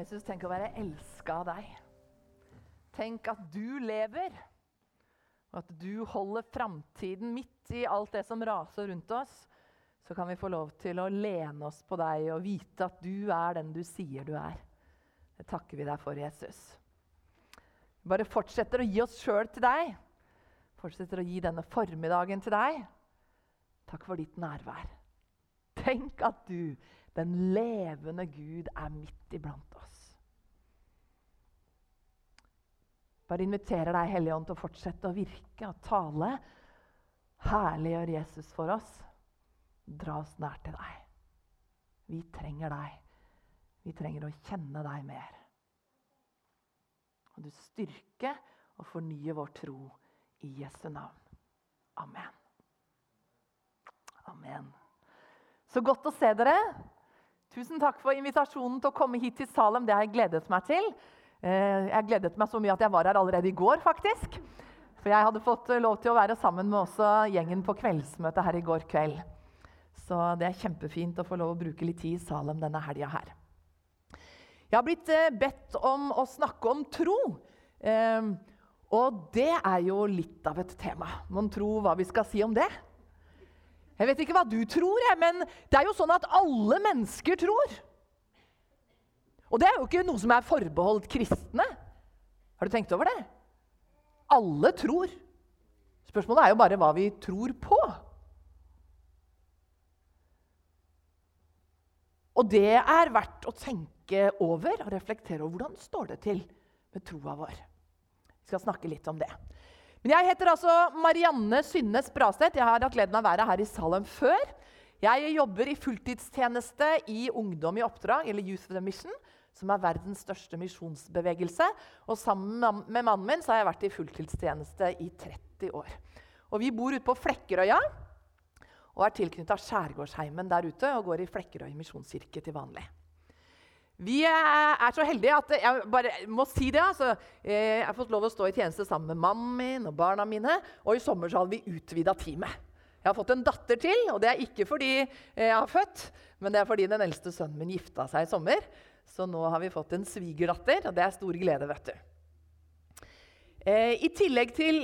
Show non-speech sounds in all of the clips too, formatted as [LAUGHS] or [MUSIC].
Jesus, tenk å være elska av deg. Tenk at du lever, og at du holder framtiden midt i alt det som raser rundt oss. Så kan vi få lov til å lene oss på deg og vite at du er den du sier du er. Det takker vi deg for, Jesus. Vi bare fortsetter å gi oss sjøl til deg. Fortsetter å gi denne formiddagen til deg. Takk for ditt nærvær. Tenk at du, den levende Gud, er midt iblant oss. Bare inviterer deg, Hellige Ånd, til å fortsette å virke og tale. Herliggjør Jesus for oss. Dra oss nær til deg. Vi trenger deg. Vi trenger å kjenne deg mer. Og du styrke og fornye vår tro i Jesu navn. Amen. Amen. Så godt å se dere. Tusen takk for invitasjonen til å komme hit til Salem. Det har jeg gledet meg til. Eh, jeg gledet meg så mye at jeg var her allerede i går, faktisk. For jeg hadde fått lov til å være sammen med også gjengen på kveldsmøtet her i går kveld. Så det er kjempefint å få lov å bruke litt tid i Salem denne helga her. Jeg har blitt eh, bedt om å snakke om tro. Eh, og det er jo litt av et tema. Mon tro hva vi skal si om det? Jeg vet ikke hva du tror, men det er jo sånn at alle mennesker tror. Og det er jo ikke noe som er forbeholdt kristne. Har du tenkt over det? Alle tror. Spørsmålet er jo bare hva vi tror på. Og det er verdt å tenke over og reflektere over. Hvordan står det til med troa vår? Vi skal snakke litt om det. Men Jeg heter altså Marianne Synnes Brastedt. Jeg har hatt gleden av å være her i Salem før. Jeg jobber i fulltidstjeneste i Ungdom i oppdrag, eller Youth of the Mission som er verdens største misjonsbevegelse. Og sammen med mannen min har jeg vært i fulltidstjeneste i 30 år. Og vi bor ute på Flekkerøya og er tilknytta Skjærgårdsheimen der ute og går i Flekkerøy misjonskirke til vanlig. Vi er så heldige at jeg bare må si det. Altså, jeg har fått lov å stå i tjeneste sammen med mannen min og barna mine. Og i sommer så hadde vi utvida teamet. Jeg har fått en datter til, og det er ikke fordi jeg har født, men det er fordi den eldste sønnen min gifta seg i sommer. Så nå har vi fått en svigerdatter, og det er stor glede. vet du. Eh, I tillegg til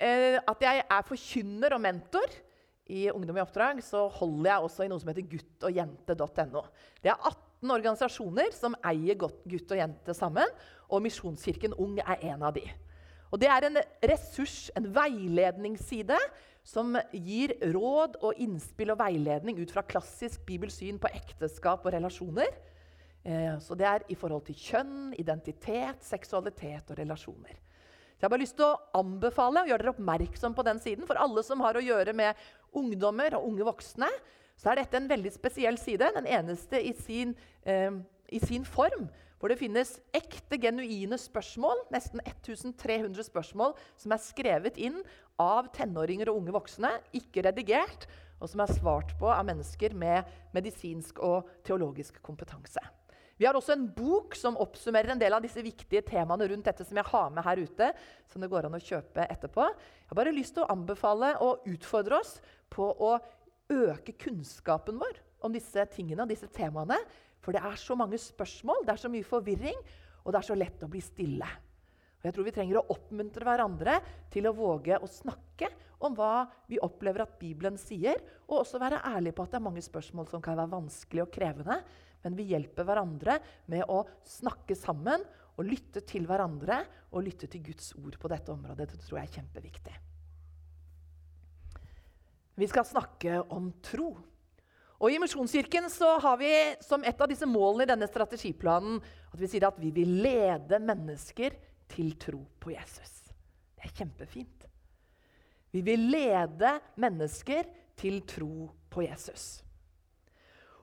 eh, at jeg er forkynner og mentor i Ungdom i oppdrag, så holder jeg også i noe som heter guttogjente.no. Det er 18 organisasjoner som eier Gutt og jente sammen, og Misjonskirken Ung er en av de. Og Det er en ressurs, en veiledningsside, som gir råd og innspill og veiledning ut fra klassisk bibelsyn på ekteskap og relasjoner Eh, så det er i forhold til kjønn, identitet, seksualitet og relasjoner. Så jeg har bare lyst til å anbefale og gjøre dere oppmerksom på den siden. For alle som har å gjøre med ungdommer og unge voksne, så er dette en veldig spesiell side. Den eneste i sin, eh, i sin form. Hvor det finnes ekte, genuine spørsmål, nesten 1300 spørsmål, som er skrevet inn av tenåringer og unge voksne, ikke redigert, og som er svart på av mennesker med medisinsk og teologisk kompetanse. Vi har også en bok som oppsummerer en del av disse viktige temaene rundt dette som jeg har med her ute, som det går an å kjøpe etterpå. Jeg har bare lyst til å anbefale og utfordre oss på å øke kunnskapen vår om disse tingene og disse temaene. For det er så mange spørsmål, det er så mye forvirring, og det er så lett å bli stille. Og jeg tror Vi trenger å oppmuntre hverandre til å våge å snakke om hva vi opplever at Bibelen sier, og også være ærlige på at det er mange spørsmål som kan være vanskelig og krevende. Men vi hjelper hverandre med å snakke sammen og lytte til hverandre og lytte til Guds ord på dette området. Det tror jeg er kjempeviktig. Vi skal snakke om tro. Og I Misjonskirken så har vi som et av disse målene i denne strategiplanen at vi sier at vi vil lede mennesker til tro på Jesus. Det er kjempefint. Vi vil lede mennesker til tro på Jesus.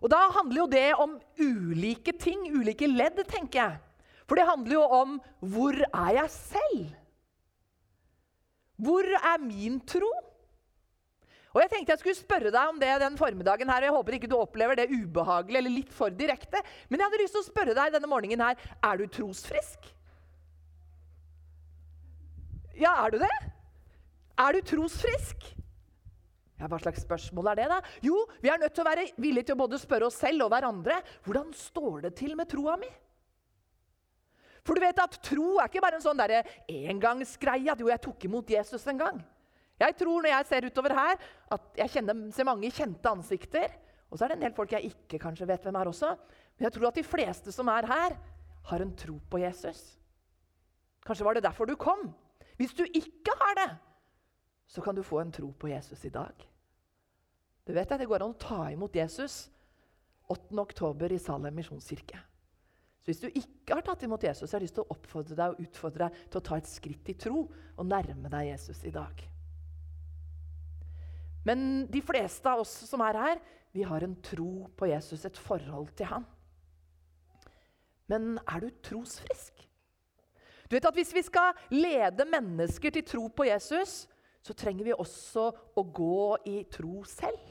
Og da handler jo det om ulike ting, ulike ledd, tenker jeg. For det handler jo om hvor er jeg selv? Hvor er min tro? Og Jeg tenkte jeg skulle spørre deg om det den formiddagen her, og jeg håper ikke du opplever det ubehagelig eller litt for direkte. Men jeg hadde lyst til å spørre deg denne morgenen her, er du trosfrisk? Ja, er du det? Er du trosfrisk? Ja, Hva slags spørsmål er det, da? Jo, vi er nødt til å være villige til å både spørre oss selv og hverandre hvordan står det til med troa mi. For du vet at tro er ikke bare en sånn engangsgreie at jo, jeg tok imot Jesus en gang. Jeg tror når jeg ser utover her, at jeg kjenner, ser mange kjente ansikter. Og så er det en del folk jeg ikke kanskje vet hvem er også. Men jeg tror at de fleste som er her, har en tro på Jesus. Kanskje var det derfor du kom. Hvis du ikke har det, så kan du få en tro på Jesus i dag. Du vet at Det går an å ta imot Jesus 8.10. i Salem misjonskirke. Så Hvis du ikke har tatt imot Jesus, så har jeg lyst til å oppfordre deg og utfordre deg til å ta et skritt i tro og nærme deg Jesus i dag. Men de fleste av oss som er her, vi har en tro på Jesus, et forhold til han. Men er du trosfrisk? Du vet at Hvis vi skal lede mennesker til tro på Jesus, så trenger vi også å gå i tro selv.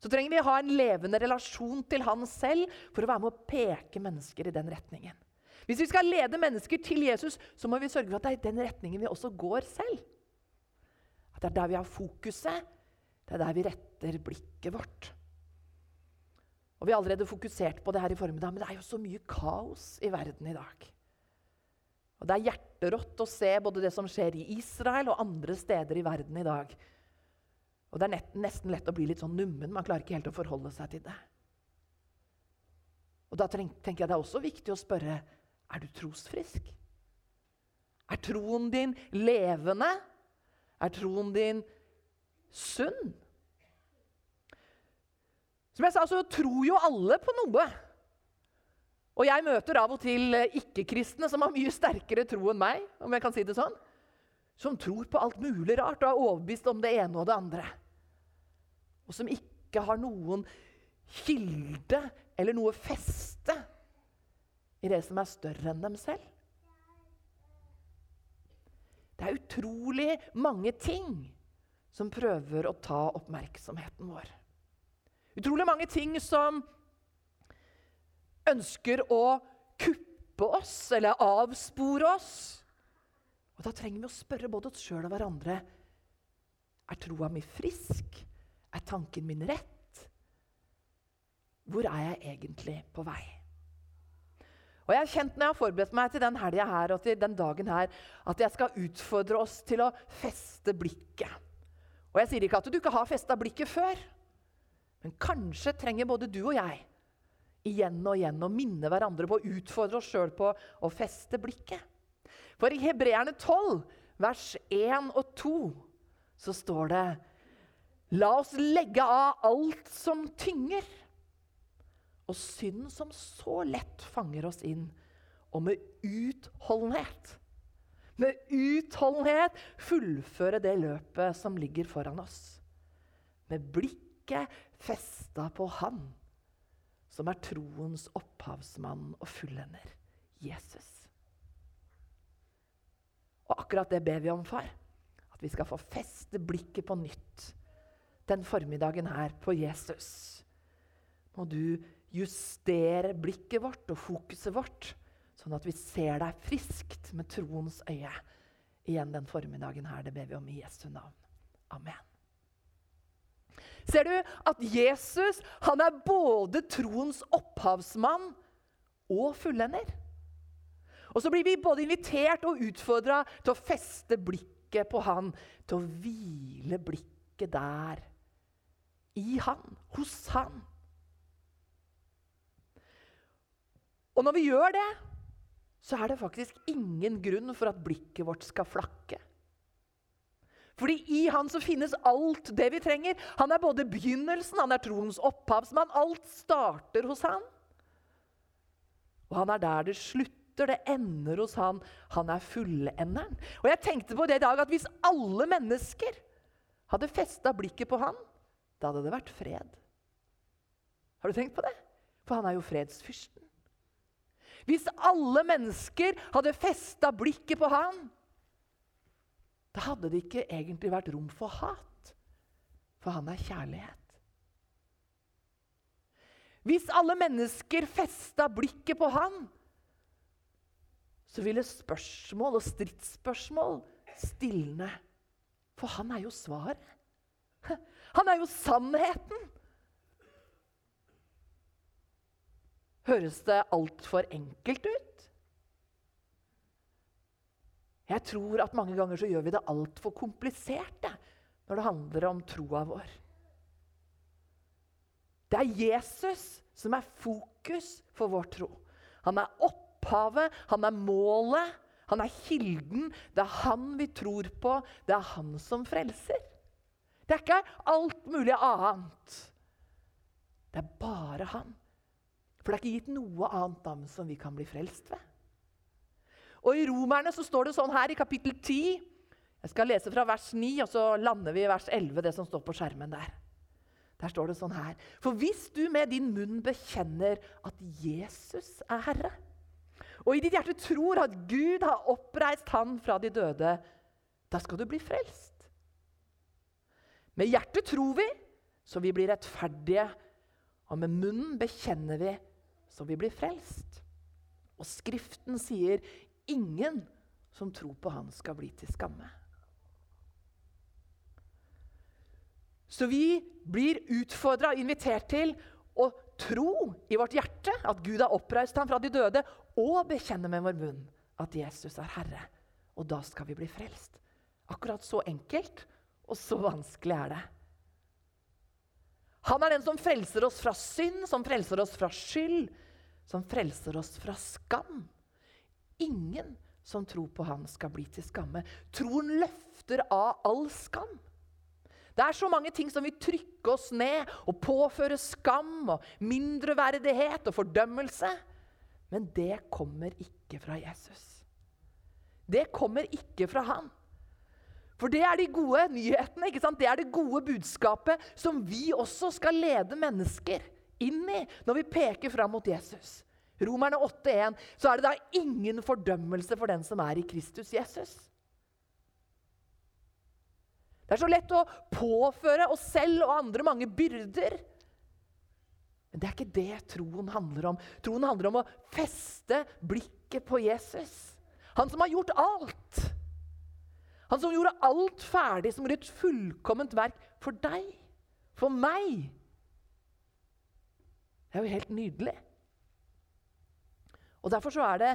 Så trenger vi å ha en levende relasjon til han selv for å være med å peke mennesker i den retningen. Hvis vi skal lede mennesker til Jesus, så må vi sørge for at det er i den retningen vi også går selv. At det er der vi har fokuset, det er der vi retter blikket vårt. Og Vi har allerede fokusert på det her i formiddag, men det er jo så mye kaos i verden i dag. Og Det er hjerterått å se både det som skjer i Israel og andre steder i verden i dag. Og Det er nesten lett å bli litt sånn nummen. Man klarer ikke helt å forholde seg til det. Og Da tenker jeg det er også viktig å spørre er du trosfrisk. Er troen din levende? Er troen din sunn? Som jeg sa, så tror jo alle på noe. Og jeg møter av og til ikke-kristne som har mye sterkere tro enn meg. om jeg kan si det sånn. Som tror på alt mulig rart og er overbevist om det ene og det andre. Og som ikke har noen kilde eller noe feste i det som er større enn dem selv. Det er utrolig mange ting som prøver å ta oppmerksomheten vår. Utrolig mange ting som ønsker å kuppe oss eller avspore oss. Og Da trenger vi å spørre både oss sjøl og hverandre er troa mi frisk. Er tanken min rett? Hvor er jeg egentlig på vei? Og jeg har kjent når jeg har forberedt meg til den helga her og til den dagen her, at jeg skal utfordre oss til å feste blikket. Og jeg sier ikke at du ikke har festa blikket før, men kanskje trenger både du og jeg igjen og igjen å minne hverandre på å utfordre oss sjøl på å feste blikket. For i Hebreerne 12, vers 1 og 2, så står det La oss legge av alt som tynger, og synd som så lett fanger oss inn, og med utholdenhet med utholdenhet fullføre det løpet som ligger foran oss. Med blikket festa på Han som er troens opphavsmann og fullender Jesus. Og akkurat det ber vi om, far. At vi skal få feste blikket på nytt den formiddagen her på Jesus. Må du justere blikket vårt og fokuset vårt, sånn at vi ser deg friskt med troens øye igjen den formiddagen her. Det ber vi om i Jesu navn. Amen. Ser du at Jesus han er både troens opphavsmann og fullender? Og så blir vi både invitert og utfordra til å feste blikket på han, til å hvile blikket der i han, hos han. Og når vi gjør det, så er det faktisk ingen grunn for at blikket vårt skal flakke. Fordi i han så finnes alt det vi trenger. Han er både begynnelsen, han er troens opphavsmann. Alt starter hos han. Og han er der det slutter. Det ender hos han. Han er fullenderen. Og jeg tenkte på det i dag at hvis alle mennesker hadde festa blikket på han, da hadde det vært fred. Har du tenkt på det? For han er jo fredsfyrsten. Hvis alle mennesker hadde festa blikket på han, da hadde det ikke egentlig vært rom for hat. For han er kjærlighet. Hvis alle mennesker festa blikket på han, så ville spørsmål og stridsspørsmål stilne. For han er jo svaret. Han er jo sannheten. Høres det altfor enkelt ut? Jeg tror at mange ganger så gjør vi det altfor komplisert når det handler om troa vår. Det er Jesus som er fokus for vår tro. Han er opphavet, han er målet, han er kilden. Det er han vi tror på, det er han som frelser. Det er ikke alt mulig annet. Det er bare han. For det er ikke gitt noe annet navn som vi kan bli frelst ved. Og I Romerne så står det sånn her i kapittel 10 Jeg skal lese fra vers 9, og så lander vi i vers 11, det som står på skjermen der. Der står det sånn her For hvis du med din munn bekjenner at Jesus er Herre, og i ditt hjerte tror at Gud har oppreist Han fra de døde, da skal du bli frelst. Med hjertet tror vi, så vi blir rettferdige. Og med munnen bekjenner vi, så vi blir frelst. Og Skriften sier ingen som tror på Han, skal bli til skamme. Så vi blir utfordra og invitert til å tro i vårt hjerte at Gud har oppreist ham fra de døde, og bekjenne med vår munn at Jesus er Herre. Og da skal vi bli frelst. Akkurat så enkelt og så vanskelig er det. Han er den som frelser oss fra synd, som frelser oss fra skyld, som frelser oss fra skam. Ingen som tror på han, skal bli til skamme. Troen løfter av all skam. Det er så mange ting som vil trykke oss ned og påføre skam og mindreverdighet og fordømmelse. Men det kommer ikke fra Jesus. Det kommer ikke fra han. For det er de gode nyhetene, det er det gode budskapet som vi også skal lede mennesker inn i når vi peker fram mot Jesus. Romerne 8,1, så er det da ingen fordømmelse for den som er i Kristus Jesus. Det er så lett å påføre oss selv og andre mange byrder. Men det er ikke det troen handler om. Troen handler om å feste blikket på Jesus. Han som har gjort alt. Han som gjorde alt ferdig, som gjorde et fullkomment verk for deg, for meg. Det er jo helt nydelig. Og Derfor så er det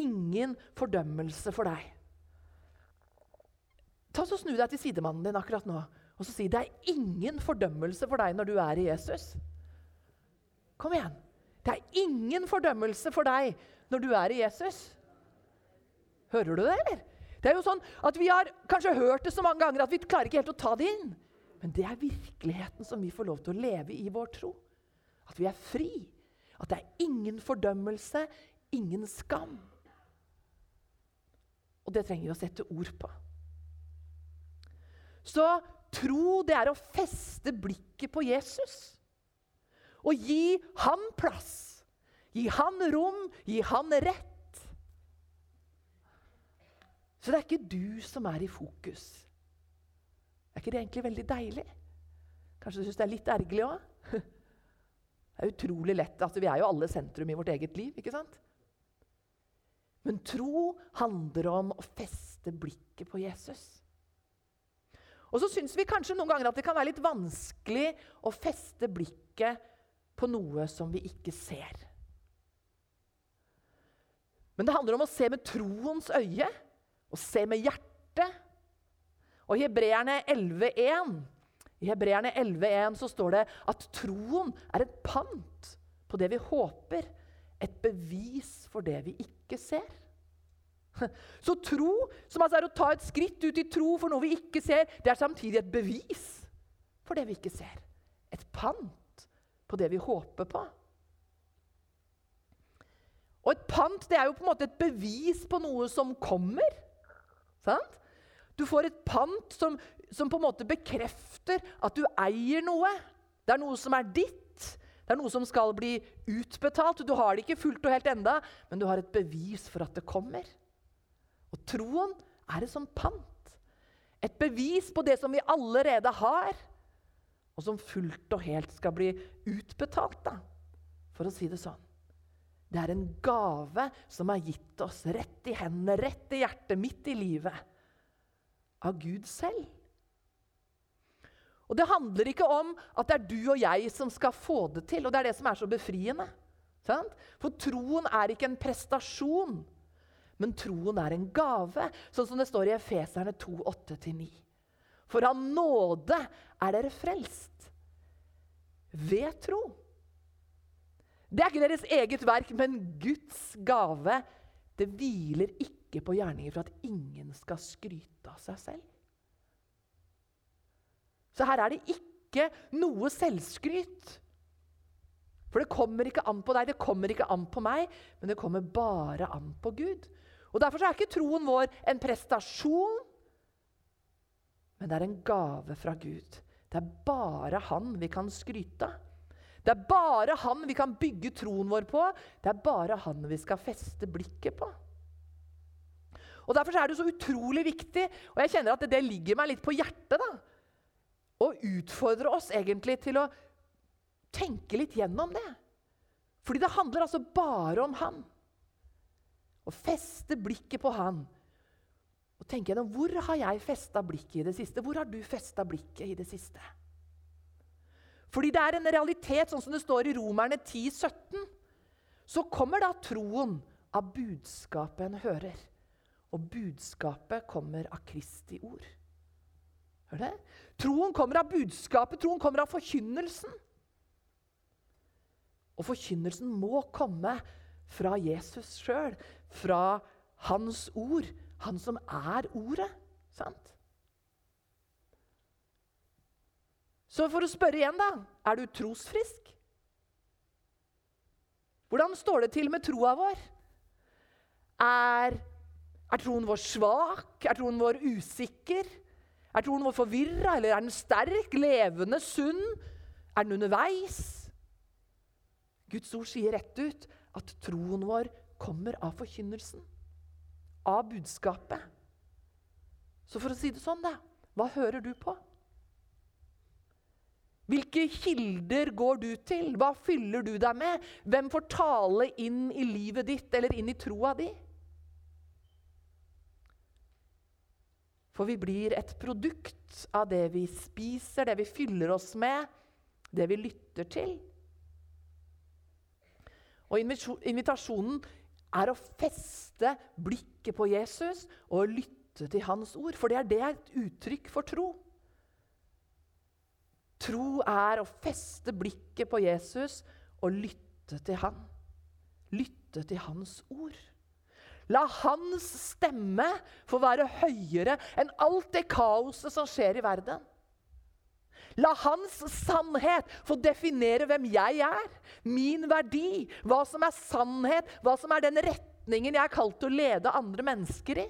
ingen fordømmelse for deg. Ta så Snu deg til sidemannen din akkurat nå og så si det er ingen fordømmelse for deg når du er i Jesus. Kom igjen. Det er ingen fordømmelse for deg når du er i Jesus. Hører du det, eller? Det er jo sånn at Vi har kanskje hørt det så mange ganger at vi klarer ikke helt å ta det inn. Men det er virkeligheten som vi får lov til å leve i vår tro. At vi er fri. At det er ingen fordømmelse, ingen skam. Og det trenger vi å sette ord på. Så tro, det er å feste blikket på Jesus. Og gi han plass. Gi han rom, gi han rett. Så det er ikke du som er i fokus. Er ikke det egentlig veldig deilig? Kanskje du syns det er litt ergerlig òg? [LAUGHS] Det er utrolig lett. Altså, vi er jo alle sentrum i vårt eget liv. ikke sant? Men tro handler om å feste blikket på Jesus. Og så syns vi kanskje noen ganger at det kan være litt vanskelig å feste blikket på noe som vi ikke ser. Men det handler om å se med troens øye og se med hjertet. Og Hebreerne 11,1 i Hebreerne 11,1 så står det at troen er et pant på det vi håper, et bevis for det vi ikke ser. [LAUGHS] Så tro, som altså er å ta et skritt ut i tro for noe vi ikke ser, det er samtidig et bevis for det vi ikke ser. Et pant på det vi håper på. Og et pant det er jo på en måte et bevis på noe som kommer. Sant? Du får et pant som, som, på en måte bekrefter at du eier noe. Det er noe som er ditt. Det er noe som skal bli utbetalt. Du har det ikke fullt og helt enda, men du har et bevis for at det kommer. Og troen er et sånt pant. Et bevis på det som vi allerede har, og som fullt og helt skal bli utbetalt, da, for å si det sånn. Det er en gave som er gitt oss rett i hendene, rett i hjertet, midt i livet. Av Gud selv. Og Det handler ikke om at det er du og jeg som skal få det til. og Det er det som er så befriende. Sant? For troen er ikke en prestasjon, men troen er en gave, sånn som det står i Efeserne 2, 8-9. For av nåde er dere frelst ved tro. Det er ikke deres eget verk, men Guds gave. Det hviler ikke på gjerninger for at ingen skal skryte av seg selv. Så her er det ikke noe selvskryt. For det kommer ikke an på deg, det kommer ikke an på meg, men det kommer bare an på Gud. Og Derfor er ikke troen vår en prestasjon, men det er en gave fra Gud. Det er bare Han vi kan skryte av. Det er bare Han vi kan bygge troen vår på. Det er bare Han vi skal feste blikket på. Og Derfor er det så utrolig viktig, og jeg kjenner at det ligger meg litt på hjertet, da, å utfordre oss egentlig til å tenke litt gjennom det. Fordi det handler altså bare om han. Å feste blikket på han. Og tenke gjennom hvor har jeg festa blikket i det siste? Hvor har du festa blikket i det siste? Fordi det er en realitet, sånn som det står i Romerne 10, 17. Så kommer da troen av budskapet en hører. Og budskapet kommer av Kristi ord. Hør det? Troen kommer av budskapet, troen kommer av forkynnelsen. Og forkynnelsen må komme fra Jesus sjøl, fra hans ord. Han som er ordet. Sant? Så for å spørre igjen, da Er du trosfrisk? Hvordan står det til med troa vår? Er, er troen vår svak? Er troen vår usikker? Er troen vår forvirra, eller er den sterk, levende, sunn? Er den underveis? Guds ord sier rett ut at troen vår kommer av forkynnelsen. Av budskapet. Så for å si det sånn, da Hva hører du på? Hvilke kilder går du til? Hva fyller du deg med? Hvem får tale inn i livet ditt eller inn i troa di? For vi blir et produkt av det vi spiser, det vi fyller oss med, det vi lytter til. Og invitasjonen er å feste blikket på Jesus og lytte til hans ord. For det er det et uttrykk for tro. Tro er å feste blikket på Jesus og lytte til han. Lytte til hans ord. La hans stemme få være høyere enn alt det kaoset som skjer i verden. La hans sannhet få definere hvem jeg er, min verdi, hva som er sannhet, hva som er den retningen jeg er kalt til å lede andre mennesker i.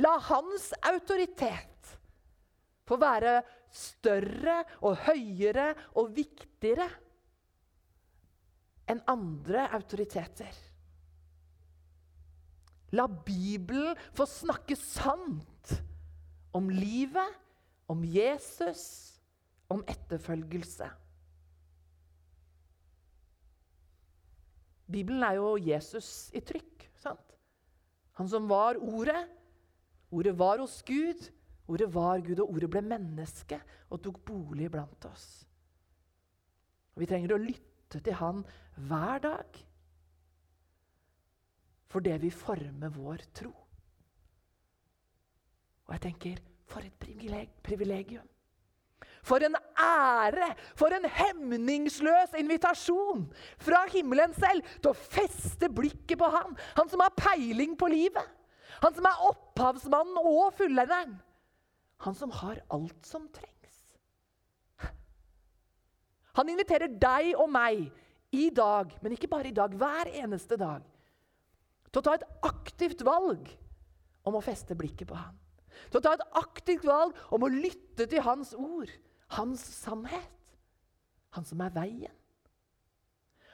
La hans autoritet få være større og høyere og viktigere enn andre autoriteter. La Bibelen få snakke sant om livet om Jesus, om etterfølgelse. Bibelen er jo Jesus i trykk. sant? Han som var Ordet. Ordet var hos Gud. Ordet var Gud, og ordet ble menneske og tok bolig blant oss. Og Vi trenger å lytte til Han hver dag. For det vil forme vår tro. Og jeg tenker for et privilegium. For en ære! For en hemningsløs invitasjon fra himmelen selv til å feste blikket på han. Han som har peiling på livet. Han som er opphavsmannen og fullenderen. Han som har alt som trengs. Han inviterer deg og meg i dag, men ikke bare i dag, hver eneste dag, til å ta et aktivt valg om å feste blikket på han. Til å ta et aktivt valg om å lytte til hans ord, hans sannhet. Han som er veien.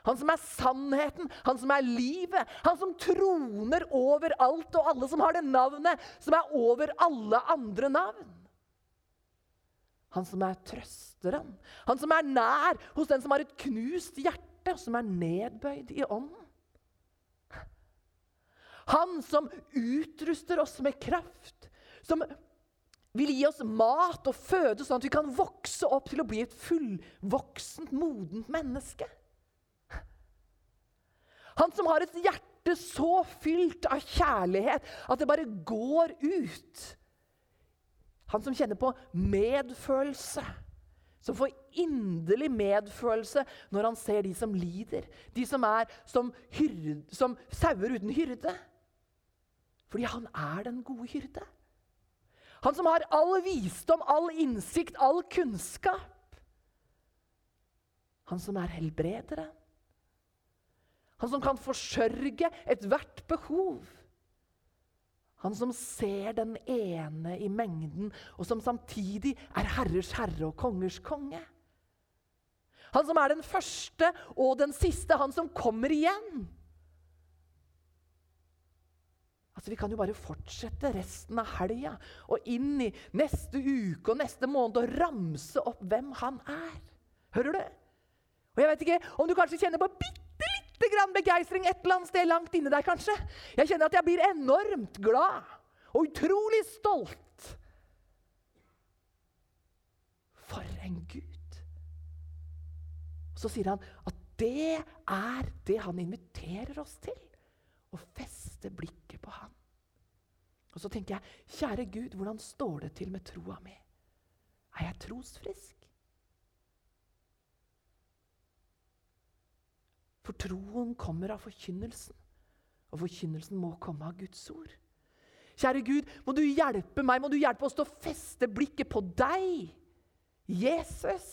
Han som er sannheten, han som er livet. Han som troner over alt og alle, som har det navnet som er over alle andre navn. Han som er trøsteren, han som er nær hos den som har et knust hjerte, og som er nedbøyd i ånden. Han som utruster oss med kraft, som vil gi oss mat og føde, sånn at vi kan vokse opp til å bli et fullvoksent, modent menneske. Han som har et hjerte så fylt av kjærlighet at det bare går ut. Han som kjenner på medfølelse. Som får inderlig medfølelse når han ser de som lider. De som er som, hyrde, som sauer uten hyrde. Fordi han er den gode hyrde. Han som har all visdom, all innsikt, all kunnskap. Han som er helbrederen. Han som kan forsørge ethvert behov. Han som ser den ene i mengden, og som samtidig er herrers herre og kongers konge. Han som er den første og den siste, han som kommer igjen. Altså, Vi kan jo bare fortsette resten av helga og inn i neste uke og neste måned og ramse opp hvem han er. Hører du? Og jeg vet ikke om du kanskje kjenner på bitte lite grann begeistring et eller annet sted langt inni deg, kanskje. Jeg kjenner at jeg blir enormt glad og utrolig stolt. For en Gud! Og Så sier han at det er det han inviterer oss til. Å feste blikket. Og så tenker jeg, kjære Gud, hvordan står det til med troa mi? Er jeg trosfrisk? For troen kommer av forkynnelsen, og forkynnelsen må komme av Guds ord. Kjære Gud, må du hjelpe meg, må du hjelpe oss til å feste blikket på deg, Jesus,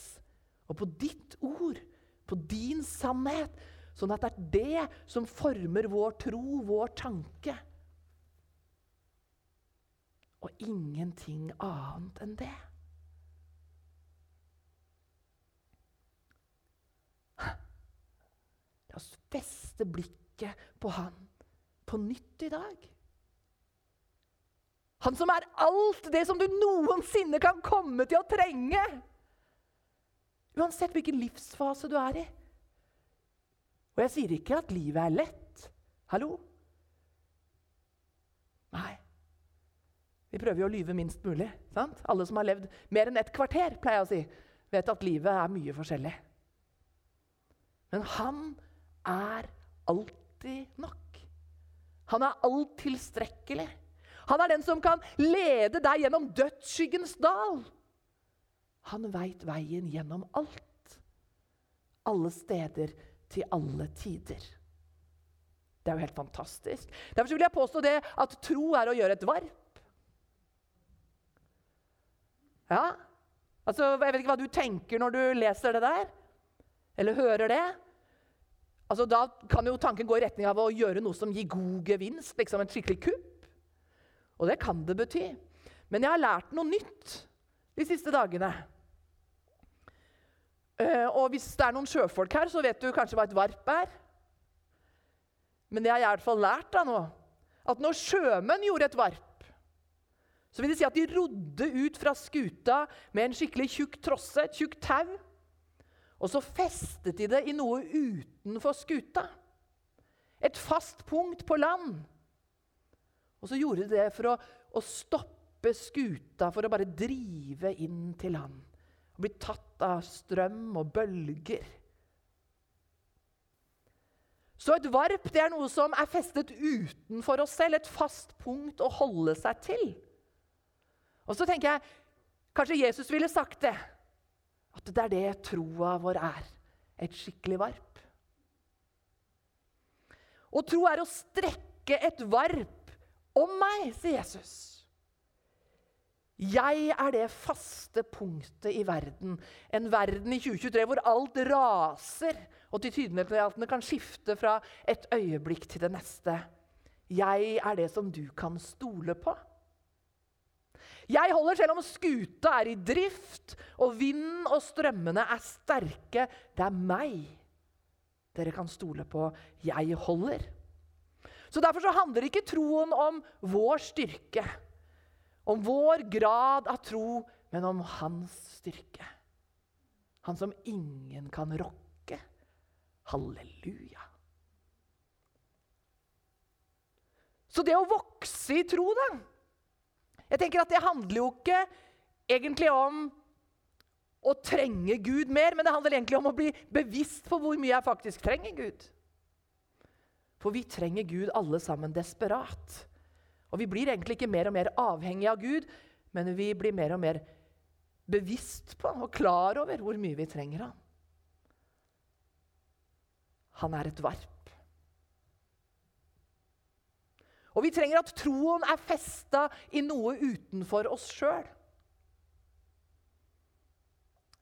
og på ditt ord, på din sannhet, sånn at det er det som former vår tro, vår tanke. Og ingenting annet enn det. La oss feste blikket på han på nytt i dag. Han som er alt det som du noensinne kan komme til å trenge. Uansett hvilken livsfase du er i. Og jeg sier ikke at livet er lett. Hallo? Nei. Vi prøver jo å lyve minst mulig. sant? Alle som har levd mer enn et kvarter, pleier jeg å si, vet at livet er mye forskjellig. Men han er alltid nok. Han er alt tilstrekkelig. Han er den som kan lede deg gjennom dødsskyggens dal. Han veit veien gjennom alt. Alle steder til alle tider. Det er jo helt fantastisk. Derfor vil jeg påstå det at tro er å gjøre et varp. Ja, altså, Jeg vet ikke hva du tenker når du leser det der, eller hører det. Altså, da kan jo tanken gå i retning av å gjøre noe som gir god gevinst. liksom en skikkelig kupp. Og det kan det bety. Men jeg har lært noe nytt de siste dagene. Uh, og hvis det er noen sjøfolk her, så vet du kanskje hva et varp er. Men det har jeg i hvert fall lært da nå. At når sjømenn gjorde et varp, så vil det si at de rodde ut fra skuta med en skikkelig tjukk trosse, et tjukt tau. Og så festet de det i noe utenfor skuta. Et fast punkt på land. Og så gjorde de det for å, å stoppe skuta, for å bare drive inn til land. Og bli tatt av strøm og bølger. Så et varp det er noe som er festet utenfor oss selv. Et fast punkt å holde seg til. Og så tenker jeg kanskje Jesus ville sagt det. At det er det troa vår er. Et skikkelig varp. Og tro er å strekke et varp om meg, sier Jesus. Jeg er det faste punktet i verden. En verden i 2023 hvor alt raser, og tilsynelatende kan skifte fra et øyeblikk til det neste. Jeg er det som du kan stole på. Jeg holder selv om skuta er i drift og vinden og strømmene er sterke. Det er meg dere kan stole på. Jeg holder. Så Derfor så handler ikke troen om vår styrke, om vår grad av tro, men om hans styrke. Han som ingen kan rokke. Halleluja. Så det å vokse i tro, da jeg tenker at Det handler jo ikke egentlig om å trenge Gud mer, men det handler egentlig om å bli bevisst på hvor mye jeg faktisk trenger Gud. For vi trenger Gud alle sammen desperat. Og vi blir egentlig ikke mer og mer avhengig av Gud, men vi blir mer og mer bevisst på og klar over hvor mye vi trenger Han. Han er et varp. Og vi trenger at troen er festa i noe utenfor oss sjøl.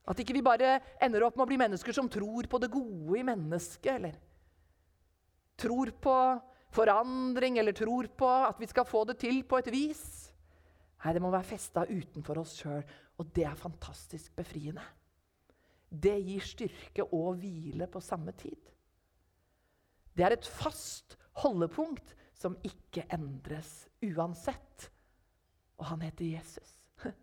At ikke vi bare ender opp med å bli mennesker som tror på det gode i mennesket. Eller tror på forandring, eller tror på at vi skal få det til på et vis. Nei, det må være festa utenfor oss sjøl, og det er fantastisk befriende. Det gir styrke og hvile på samme tid. Det er et fast holdepunkt som ikke endres uansett. Og han heter Jesus. [LAUGHS]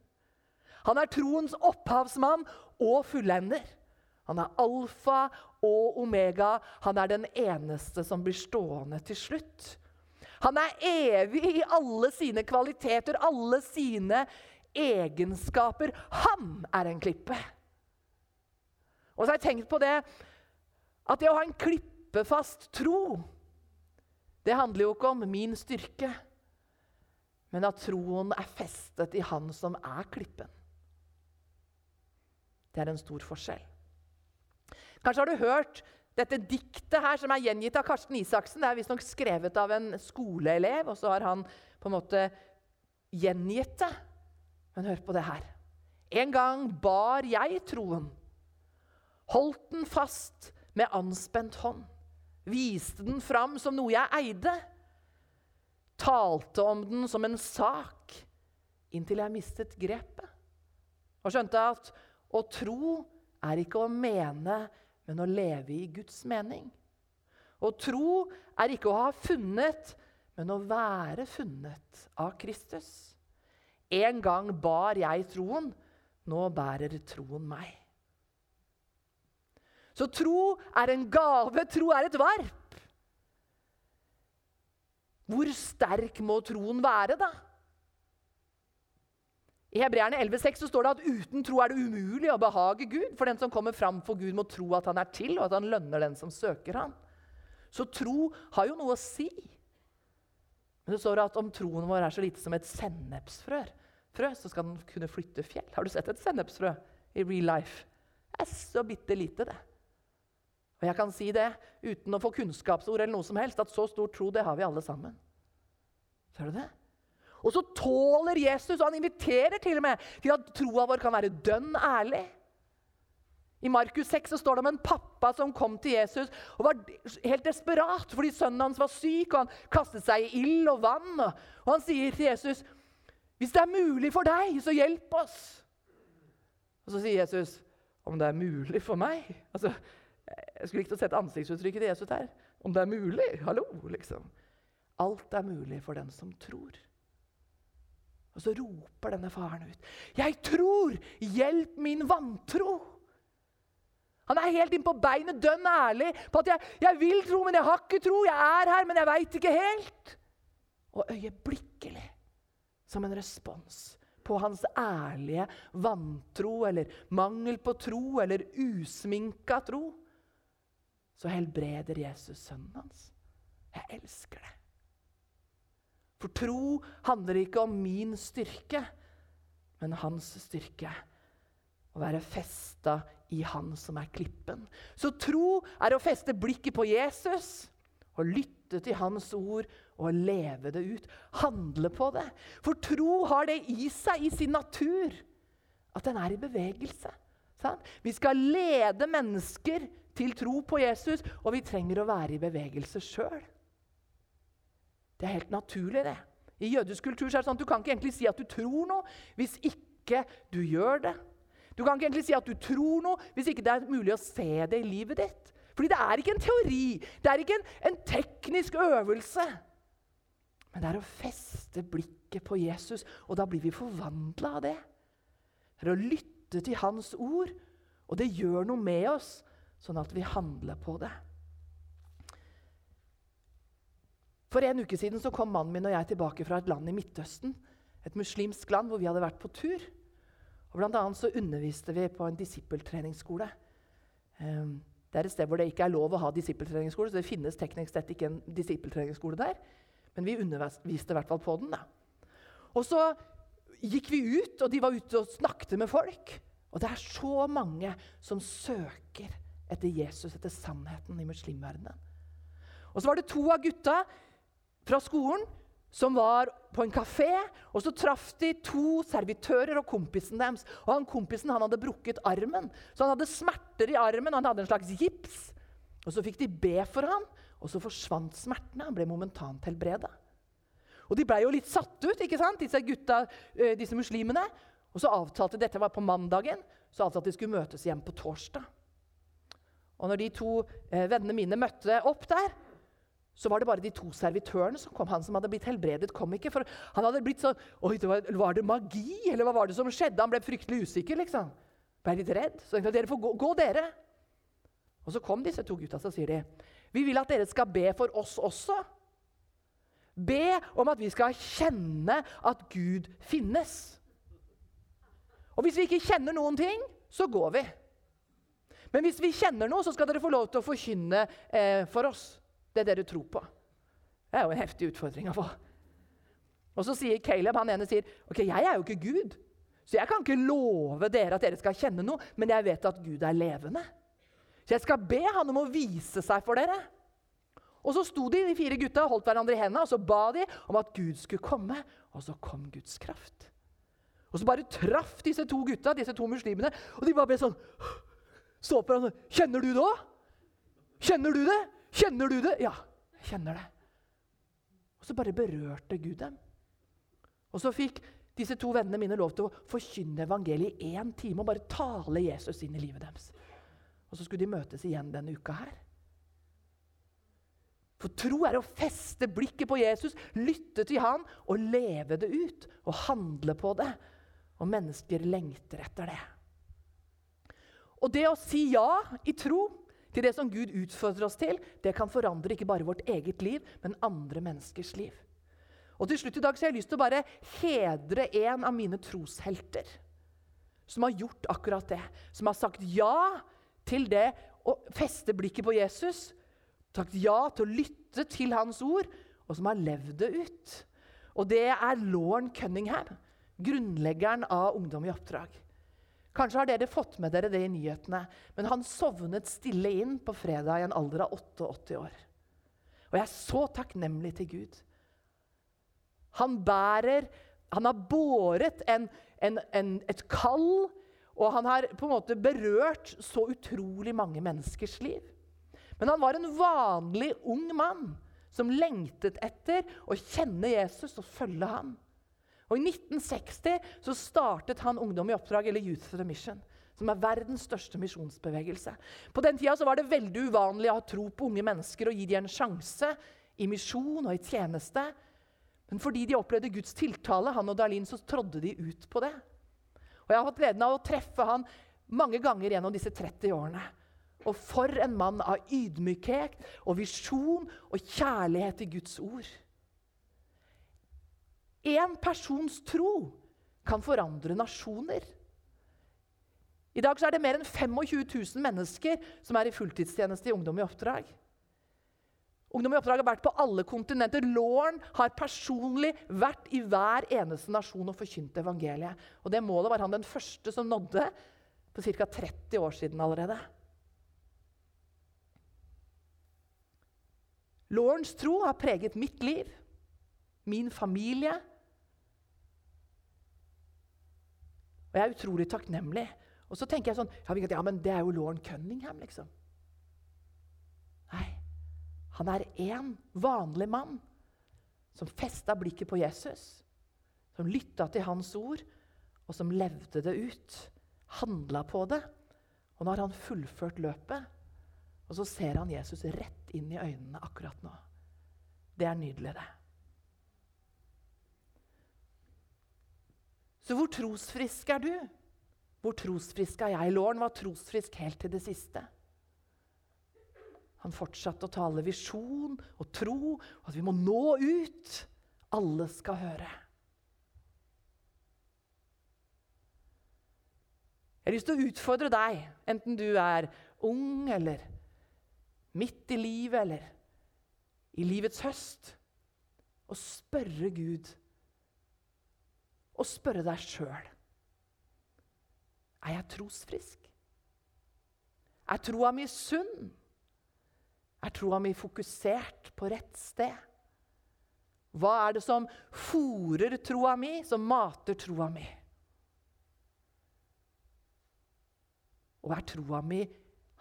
Han er troens opphavsmann og fullender. Han er alfa og omega. Han er den eneste som blir stående til slutt. Han er evig i alle sine kvaliteter, alle sine egenskaper. Han er en klippe. Og så har jeg tenkt på det at det å ha en klippefast tro det handler jo ikke om min styrke, men at troen er festet i Han som er klippen. Det er en stor forskjell. Kanskje har du hørt dette diktet her som er gjengitt av Karsten Isaksen. Det er visstnok skrevet av en skoleelev, og så har han på en måte gjengitt det. Men hør på det her. En gang bar jeg troen, holdt den fast med anspent hånd viste den fram som noe jeg eide. Talte om den som en sak inntil jeg mistet grepet. Og skjønte at å tro er ikke å mene, men å leve i Guds mening. Å tro er ikke å ha funnet, men å være funnet av Kristus. En gang bar jeg troen, nå bærer troen meg. Så tro er en gave, tro er et varp. Hvor sterk må troen være, da? I Hebreerne 11,6 står det at uten tro er det umulig å behage Gud. For den som kommer fram for Gud, må tro at han er til, og at han lønner den som søker ham. Så tro har jo noe å si. Men det står at om troen vår er så lite som et sennepsfrø, frø, så skal den kunne flytte fjell. Har du sett et sennepsfrø i real life? Det er så bitte lite, det. Og jeg kan si det uten å få kunnskapsord, eller noe som helst, at så stor tro det har vi alle sammen. Ser du det? Og så tåler Jesus, og han inviterer til og med til at troa vår kan være dønn ærlig. I Markus 6 så står det om en pappa som kom til Jesus og var helt desperat fordi sønnen hans var syk. og Han kastet seg i ild og vann. Og han sier til Jesus, 'Hvis det er mulig for deg, så hjelp oss.' Og så sier Jesus, 'Om det er mulig for meg?' Altså, jeg skulle likt å sette ansiktsuttrykket til Jesus her. Om det er mulig. Hallo, liksom. Alt er mulig for den som tror. Og så roper denne faren ut. 'Jeg tror! Hjelp min vantro!' Han er helt inn på beinet, dønn ærlig på at jeg, jeg, vil tro, men jeg har ikke tro. Jeg er her, men jeg veit ikke helt.' Og øyeblikkelig, som en respons på hans ærlige vantro eller mangel på tro eller usminka tro, så helbreder Jesus sønnen hans. Jeg elsker det. For tro handler ikke om min styrke, men hans styrke. Å være festa i Han som er klippen. Så tro er å feste blikket på Jesus og lytte til Hans ord og leve det ut. Handle på det. For tro har det i seg, i sin natur, at den er i bevegelse. Vi skal lede mennesker til tro på Jesus, og vi trenger å være i bevegelse sjøl. Det er helt naturlig, det. I jødisk kultur er det sånn at du kan ikke egentlig si at du tror noe hvis ikke du gjør det. Du kan ikke egentlig si at du tror noe hvis ikke det er mulig å se det i livet ditt. Fordi det er ikke en teori, det er ikke en, en teknisk øvelse. Men det er å feste blikket på Jesus, og da blir vi forvandla av det. Det er å lytte til hans ord, og det gjør noe med oss sånn at vi handler på det. For en uke siden så kom mannen min og jeg tilbake fra et land i Midtøsten. Et muslimsk land hvor vi hadde vært på tur. Og Blant annet så underviste vi på en disippeltreningsskole. Um, Det er et sted hvor det ikke er lov å ha disippeltreningsskole, så det finnes teknisk sett ikke en disippeltreningsskole der. Men vi underviste i hvert fall på den. da. Og så gikk vi ut, og de var ute og snakket med folk. Og det er så mange som søker etter Jesus, etter sannheten i muslimverdenen. Og så var det to av gutta fra skolen som var på en kafé. og Så traff de to servitører og kompisen deres. Og han Kompisen han hadde brukket armen, så han hadde smerter i armen. Han hadde en slags gips. Og Så fikk de be for ham, og så forsvant smertene. Han ble momentant helbreda. Og De ble jo litt satt ut, ikke sant, disse gutta, eh, disse muslimene. Og så avtalte Dette var på mandagen, så avtalte de skulle møtes igjen på torsdag. Og når de to eh, vennene mine møtte opp der, så var det bare de to servitørene som kom. Han som hadde blitt helbredet, kom ikke. For han hadde blitt sånn Oi, det var, var, det magi, eller hva var det som skjedde? Han ble fryktelig usikker, liksom. Ble litt redd. Så tenkte jeg, dere får gå, gå, dere. Og så kom disse to gutta, så sier de Vi vil at dere skal be for oss også. Be om at vi skal kjenne at Gud finnes. Og hvis vi ikke kjenner noen ting, så går vi. Men hvis vi kjenner noe, så skal dere få lov til å forkynne eh, for oss det dere tror på. Det er jo en heftig utfordring å få. Og så sier Caleb, han ene sier, ok, jeg er jo ikke Gud, så jeg kan ikke love dere at dere skal kjenne noe, men jeg vet at Gud er levende. Så jeg skal be han om å vise seg for dere. Og så sto de, de fire gutta holdt hverandre i hendene, og så ba de om at Gud skulle komme. Og så kom Guds kraft. Og så bare traff disse to gutta, disse to muslimene, og de bare ble sånn Så på hverandre. Kjenner du det òg? Kjenner du det? Kjenner du det? Ja, jeg kjenner det. Og så bare berørte Gud dem. Og så fikk disse to vennene mine lov til å forkynne evangeliet i én time og bare tale Jesus inn i livet deres. Og så skulle de møtes igjen denne uka her. For tro er å feste blikket på Jesus, lytte til han og leve det ut. Og handle på det. Og mennesker lengter etter det. Og det å si ja i tro til det som Gud utfordrer oss til, det kan forandre ikke bare vårt eget liv, men andre menneskers liv. Og til slutt i dag så har jeg lyst til å bare hedre en av mine troshelter. Som har gjort akkurat det. Som har sagt ja til det å feste blikket på Jesus. Sagt ja til å lytte til hans ord, og som har levd det ut. Og det er Lauren Cunningham, grunnleggeren av Ungdom i oppdrag. Kanskje har dere fått med dere det i nyhetene, men han sovnet stille inn på fredag i en alder av 88 år. Og jeg er så takknemlig til Gud. Han bærer Han har båret en, en, en, et kall, og han har på en måte berørt så utrolig mange menneskers liv. Men han var en vanlig ung mann som lengtet etter å kjenne Jesus og følge ham. Og I 1960 så startet han Ungdom i oppdrag, eller Youth for the Mission, som er verdens største misjonsbevegelse. På den tida var det veldig uvanlig å ha tro på unge mennesker og gi dem en sjanse i misjon og i tjeneste. Men fordi de opplevde Guds tiltale, han og Darlin, så trådde de ut på det. Og Jeg har hatt gleden av å treffe han mange ganger gjennom disse 30 årene. Og for en mann av ydmykhet og visjon og kjærlighet til Guds ord. Én persons tro kan forandre nasjoner. I dag er det mer enn 25 000 mennesker som er i fulltidstjeneste i Ungdom i oppdrag. Ungdom i oppdrag har vært på alle kontinenter. Lauren har personlig vært i hver eneste nasjon og forkynt evangeliet. Og Det målet var han den første som nådde for ca. 30 år siden allerede. Laurens tro har preget mitt liv, min familie Og jeg er utrolig takknemlig. Og så tenker jeg sånn Ja, men det er jo Lauren Cunningham, liksom. Nei. Han er én vanlig mann som festa blikket på Jesus. Som lytta til hans ord, og som levde det ut. Handla på det. Og nå har han fullført løpet. Og så ser han Jesus rett inn i øynene akkurat nå. Det er nydelig, det. Så hvor trosfrisk er du? Hvor trosfrisk er jeg? Låren var trosfrisk helt til det siste. Han fortsatte å tale visjon og tro, og at vi må nå ut. Alle skal høre. Jeg har lyst til å utfordre deg, enten du er ung eller midt i livet eller i livets høst, og spørre Gud og spørre deg sjøl Er jeg trosfrisk? Er troa mi sunn? Er troa mi fokusert på rett sted? Hva er det som fòrer troa mi, som mater troa mi? Og er troa mi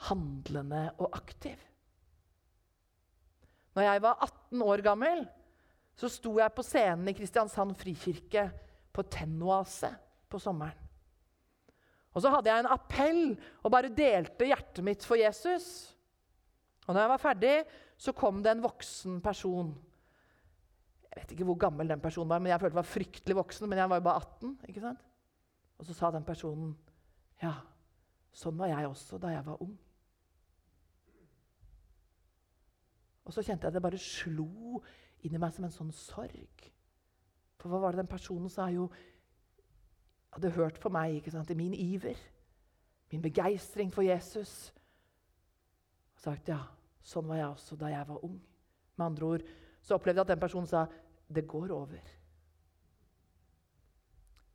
handlende og aktiv? Når jeg var 18 år gammel, så sto jeg på scenen i Kristiansand frikirke på Tennoase på sommeren. Og så hadde jeg en appell og bare delte hjertet mitt for Jesus. Og når jeg var ferdig, så kom det en voksen person. Jeg vet ikke hvor gammel den personen var, men jeg følte jeg var fryktelig voksen. Men jeg var jo bare 18. ikke sant? Og så sa den personen, 'Ja, sånn var jeg også da jeg var ung'. Og så kjente jeg at det bare slo inni meg som en sånn sorg. For hva var det den personen sa? Jo, hadde hørt på meg ikke sant, i min iver, min begeistring for Jesus. Og sagt ja, sånn var jeg også da jeg var ung. Med andre ord så opplevde jeg at den personen sa det går over.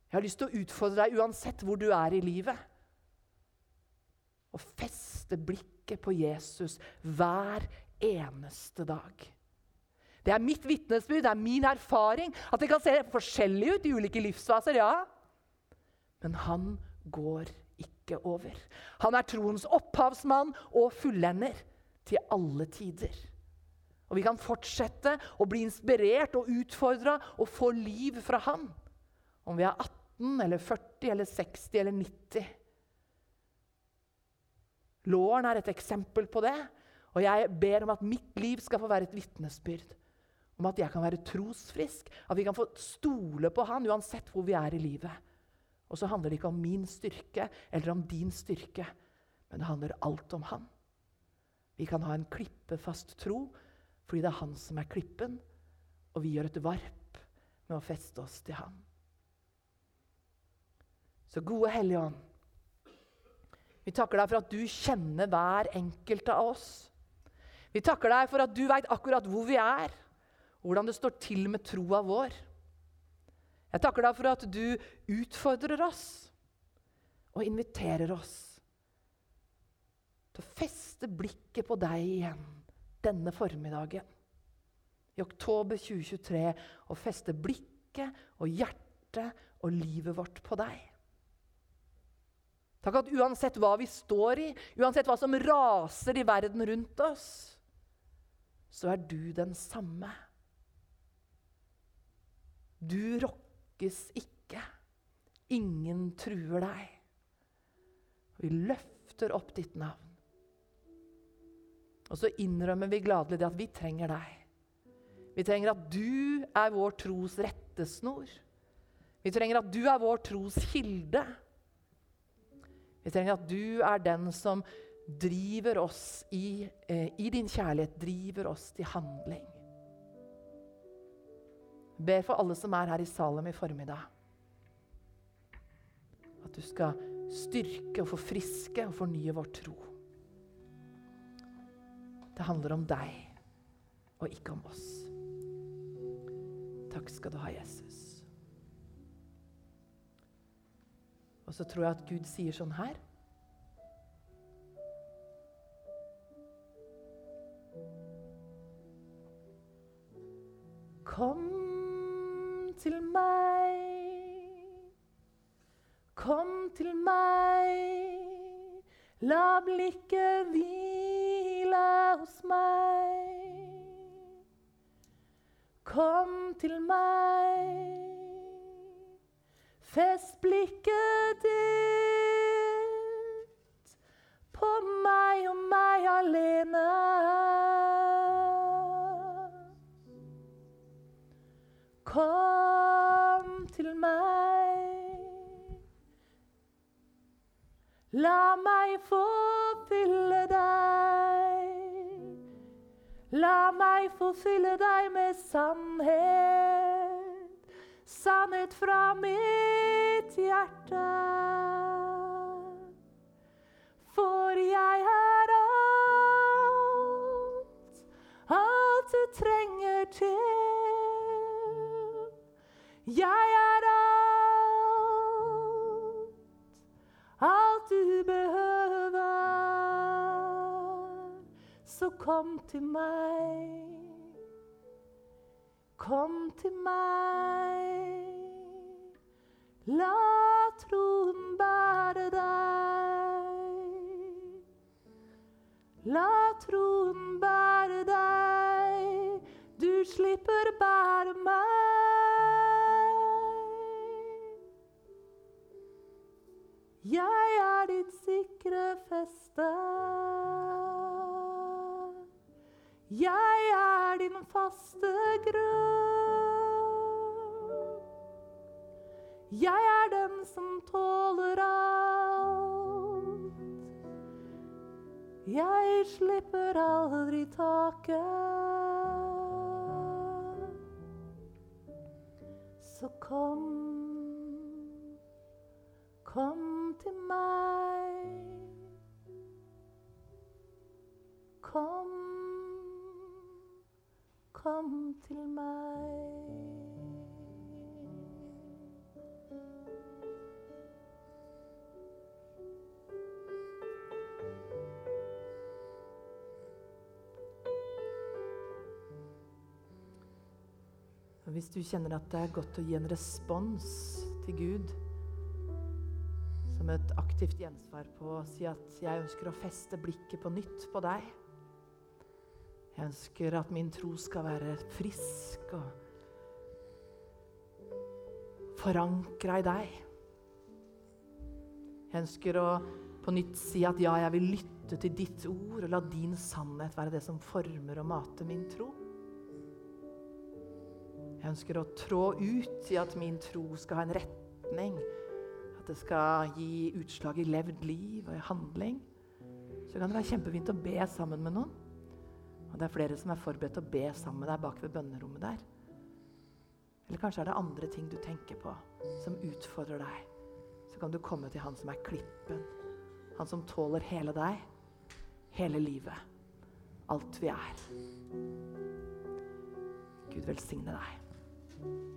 Jeg har lyst til å utfordre deg uansett hvor du er i livet. Å feste blikket på Jesus hver eneste dag. Det er mitt vitnesbyrd, det er min erfaring. At det kan se forskjellig ut i ulike livsfaser, ja. Men han går ikke over. Han er troens opphavsmann og fullender til alle tider. Og Vi kan fortsette å bli inspirert og utfordra og få liv fra han. Om vi er 18 eller 40 eller 60 eller 90. Låren er et eksempel på det. Og jeg ber om at mitt liv skal få være et vitnesbyrd. Om at jeg kan være trosfrisk. At vi kan få stole på Han uansett hvor vi er i livet. Og så handler det ikke om min styrke eller om din styrke, men det handler alt om Han. Vi kan ha en klippefast tro fordi det er Han som er klippen, og vi gjør et varp med å feste oss til Han. Så gode Hellige Ånd, vi takker deg for at du kjenner hver enkelt av oss. Vi takker deg for at du veit akkurat hvor vi er, hvordan det står til med troa vår. Jeg takker deg for at du utfordrer oss og inviterer oss til å feste blikket på deg igjen denne formiddagen. I oktober 2023 og feste blikket og hjertet og livet vårt på deg. Takk at uansett hva vi står i, uansett hva som raser i verden rundt oss, så er du den samme. Du rokkes ikke. Ingen truer deg. Vi løfter opp ditt navn. Og så innrømmer vi gladelig det at vi trenger deg. Vi trenger at du er vår tros rettesnor. Vi trenger at du er vår tros kilde. Vi trenger at du er den som driver oss i, eh, i din kjærlighet, driver oss til handling. Ber for alle som er her i Salem i formiddag. At du skal styrke og forfriske og fornye vår tro. Det handler om deg og ikke om oss. Takk skal du ha, Jesus. Og så tror jeg at Gud sier sånn her blikket hvile hos meg. Kom til meg. Fest blikket ditt på meg og meg alene. Kom til meg. La meg få fylle deg. La meg få fylle deg med sannhet sannhet fra mitt hjerte. For jeg er kom til meg. Kom til meg. La troen bære deg. La troen slipper aldri taket. Så kom, kom til meg. Kom, kom til meg. Hvis du kjenner at det er godt å gi en respons til Gud, som et aktivt gjensvar på å si at jeg ønsker å feste blikket på nytt på deg. Jeg ønsker at min tro skal være frisk og forankra i deg. Jeg ønsker å på nytt si at ja, jeg vil lytte til ditt ord og la din sannhet være det som former og mater min tro. Jeg ønsker å trå ut i at min tro skal ha en retning. At det skal gi utslag i levd liv og i handling. Så kan det være kjempefint å be sammen med noen. Og det er flere som er forberedt til å be sammen med deg bak ved bønnerommet der. Eller kanskje er det andre ting du tenker på som utfordrer deg. Så kan du komme til han som er klippen. Han som tåler hele deg, hele livet. Alt vi er. Gud velsigne deg. Thank you.